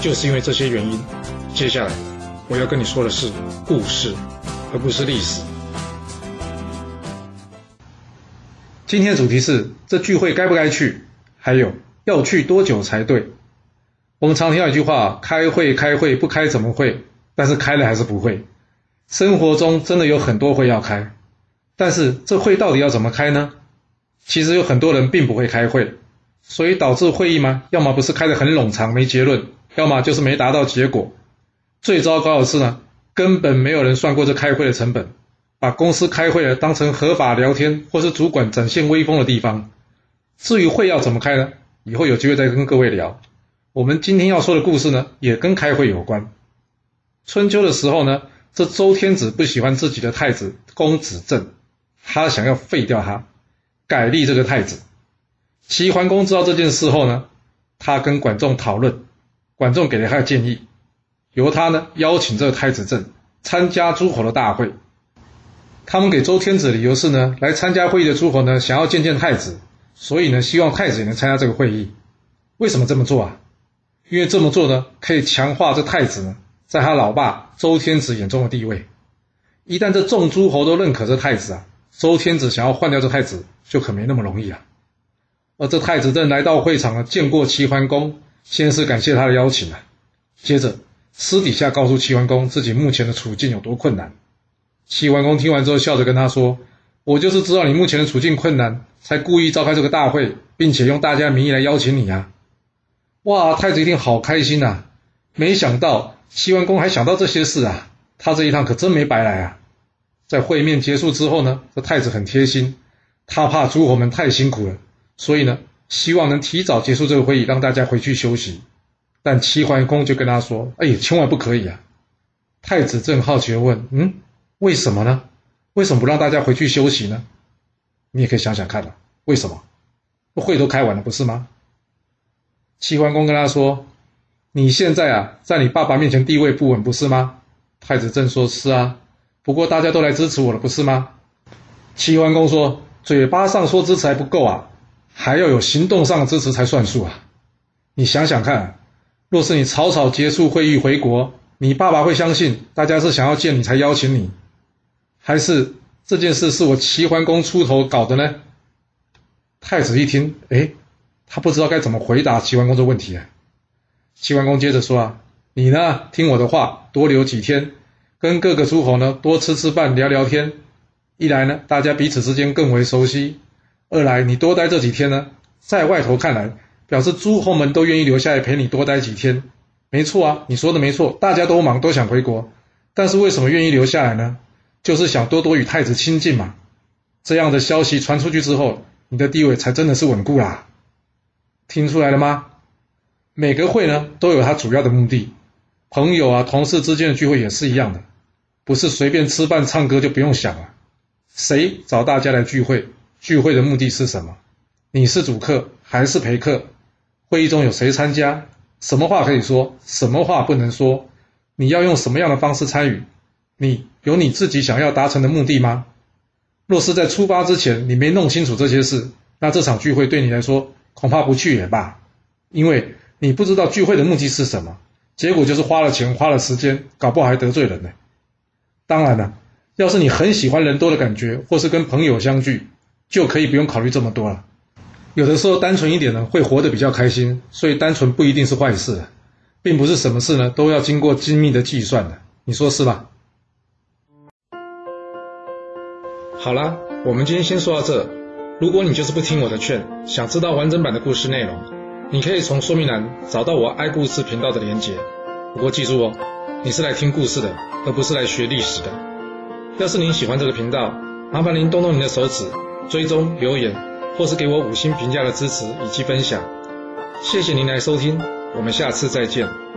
就是因为这些原因，接下来我要跟你说的是故事，而不是历史。今天的主题是这聚会该不该去，还有要去多久才对。我们常听到一句话：开会开会不开怎么会？但是开了还是不会。生活中真的有很多会要开，但是这会到底要怎么开呢？其实有很多人并不会开会，所以导致会议吗？要么不是开得很冗长没结论。要么就是没达到结果，最糟糕的是呢，根本没有人算过这开会的成本，把公司开会了当成合法聊天或是主管展现威风的地方。至于会要怎么开呢？以后有机会再跟各位聊。我们今天要说的故事呢，也跟开会有关。春秋的时候呢，这周天子不喜欢自己的太子公子正，他想要废掉他，改立这个太子。齐桓公知道这件事后呢，他跟管仲讨论。管仲给了他的建议，由他呢邀请这个太子正参加诸侯的大会。他们给周天子的理由是呢，来参加会议的诸侯呢想要见见太子，所以呢希望太子也能参加这个会议。为什么这么做啊？因为这么做呢可以强化这太子呢在他老爸周天子眼中的地位。一旦这众诸侯都认可这太子啊，周天子想要换掉这太子就可没那么容易啊。而这太子正来到会场呢，见过齐桓公。先是感谢他的邀请啊，接着私底下告诉齐桓公自己目前的处境有多困难。齐桓公听完之后，笑着跟他说：“我就是知道你目前的处境困难，才故意召开这个大会，并且用大家的名义来邀请你啊！”哇，太子一定好开心呐！没想到齐桓公还想到这些事啊，他这一趟可真没白来啊！在会面结束之后呢，这太子很贴心，他怕诸侯们太辛苦了，所以呢。希望能提早结束这个会议，让大家回去休息。但齐桓公就跟他说：“哎，千万不可以啊！”太子正好奇地问：“嗯，为什么呢？为什么不让大家回去休息呢？”你也可以想想看啊，为什么？会都开完了，不是吗？齐桓公跟他说：“你现在啊，在你爸爸面前地位不稳，不是吗？”太子正说：“是啊，不过大家都来支持我了，不是吗？”齐桓公说：“嘴巴上说支持还不够啊！”还要有行动上的支持才算数啊！你想想看，若是你草草结束会议回国，你爸爸会相信大家是想要见你才邀请你，还是这件事是我齐桓公出头搞的呢？太子一听，哎，他不知道该怎么回答齐桓公这问题啊。齐桓公接着说啊，你呢，听我的话，多留几天，跟各个诸侯呢多吃吃饭，聊聊天，一来呢，大家彼此之间更为熟悉。二来，你多待这几天呢，在外头看来，表示诸侯们都愿意留下来陪你多待几天。没错啊，你说的没错，大家都忙，都想回国。但是为什么愿意留下来呢？就是想多多与太子亲近嘛。这样的消息传出去之后，你的地位才真的是稳固啦。听出来了吗？每个会呢都有它主要的目的，朋友啊、同事之间的聚会也是一样的，不是随便吃饭唱歌就不用想了。谁找大家来聚会？聚会的目的是什么？你是主客还是陪客？会议中有谁参加？什么话可以说？什么话不能说？你要用什么样的方式参与？你有你自己想要达成的目的吗？若是在出发之前你没弄清楚这些事，那这场聚会对你来说恐怕不去也罢，因为你不知道聚会的目的是什么，结果就是花了钱花了时间，搞不好还得罪人呢。当然了，要是你很喜欢人多的感觉，或是跟朋友相聚。就可以不用考虑这么多了。有的时候单纯一点呢，会活得比较开心。所以单纯不一定是坏事，并不是什么事呢都要经过精密的计算的。你说是吧？好啦，我们今天先说到这。如果你就是不听我的劝，想知道完整版的故事内容，你可以从说明栏找到我爱故事频道的连结。不过记住哦，你是来听故事的，而不是来学历史的。要是您喜欢这个频道，麻烦您动动您的手指。追踪留言，或是给我五星评价的支持以及分享，谢谢您来收听，我们下次再见。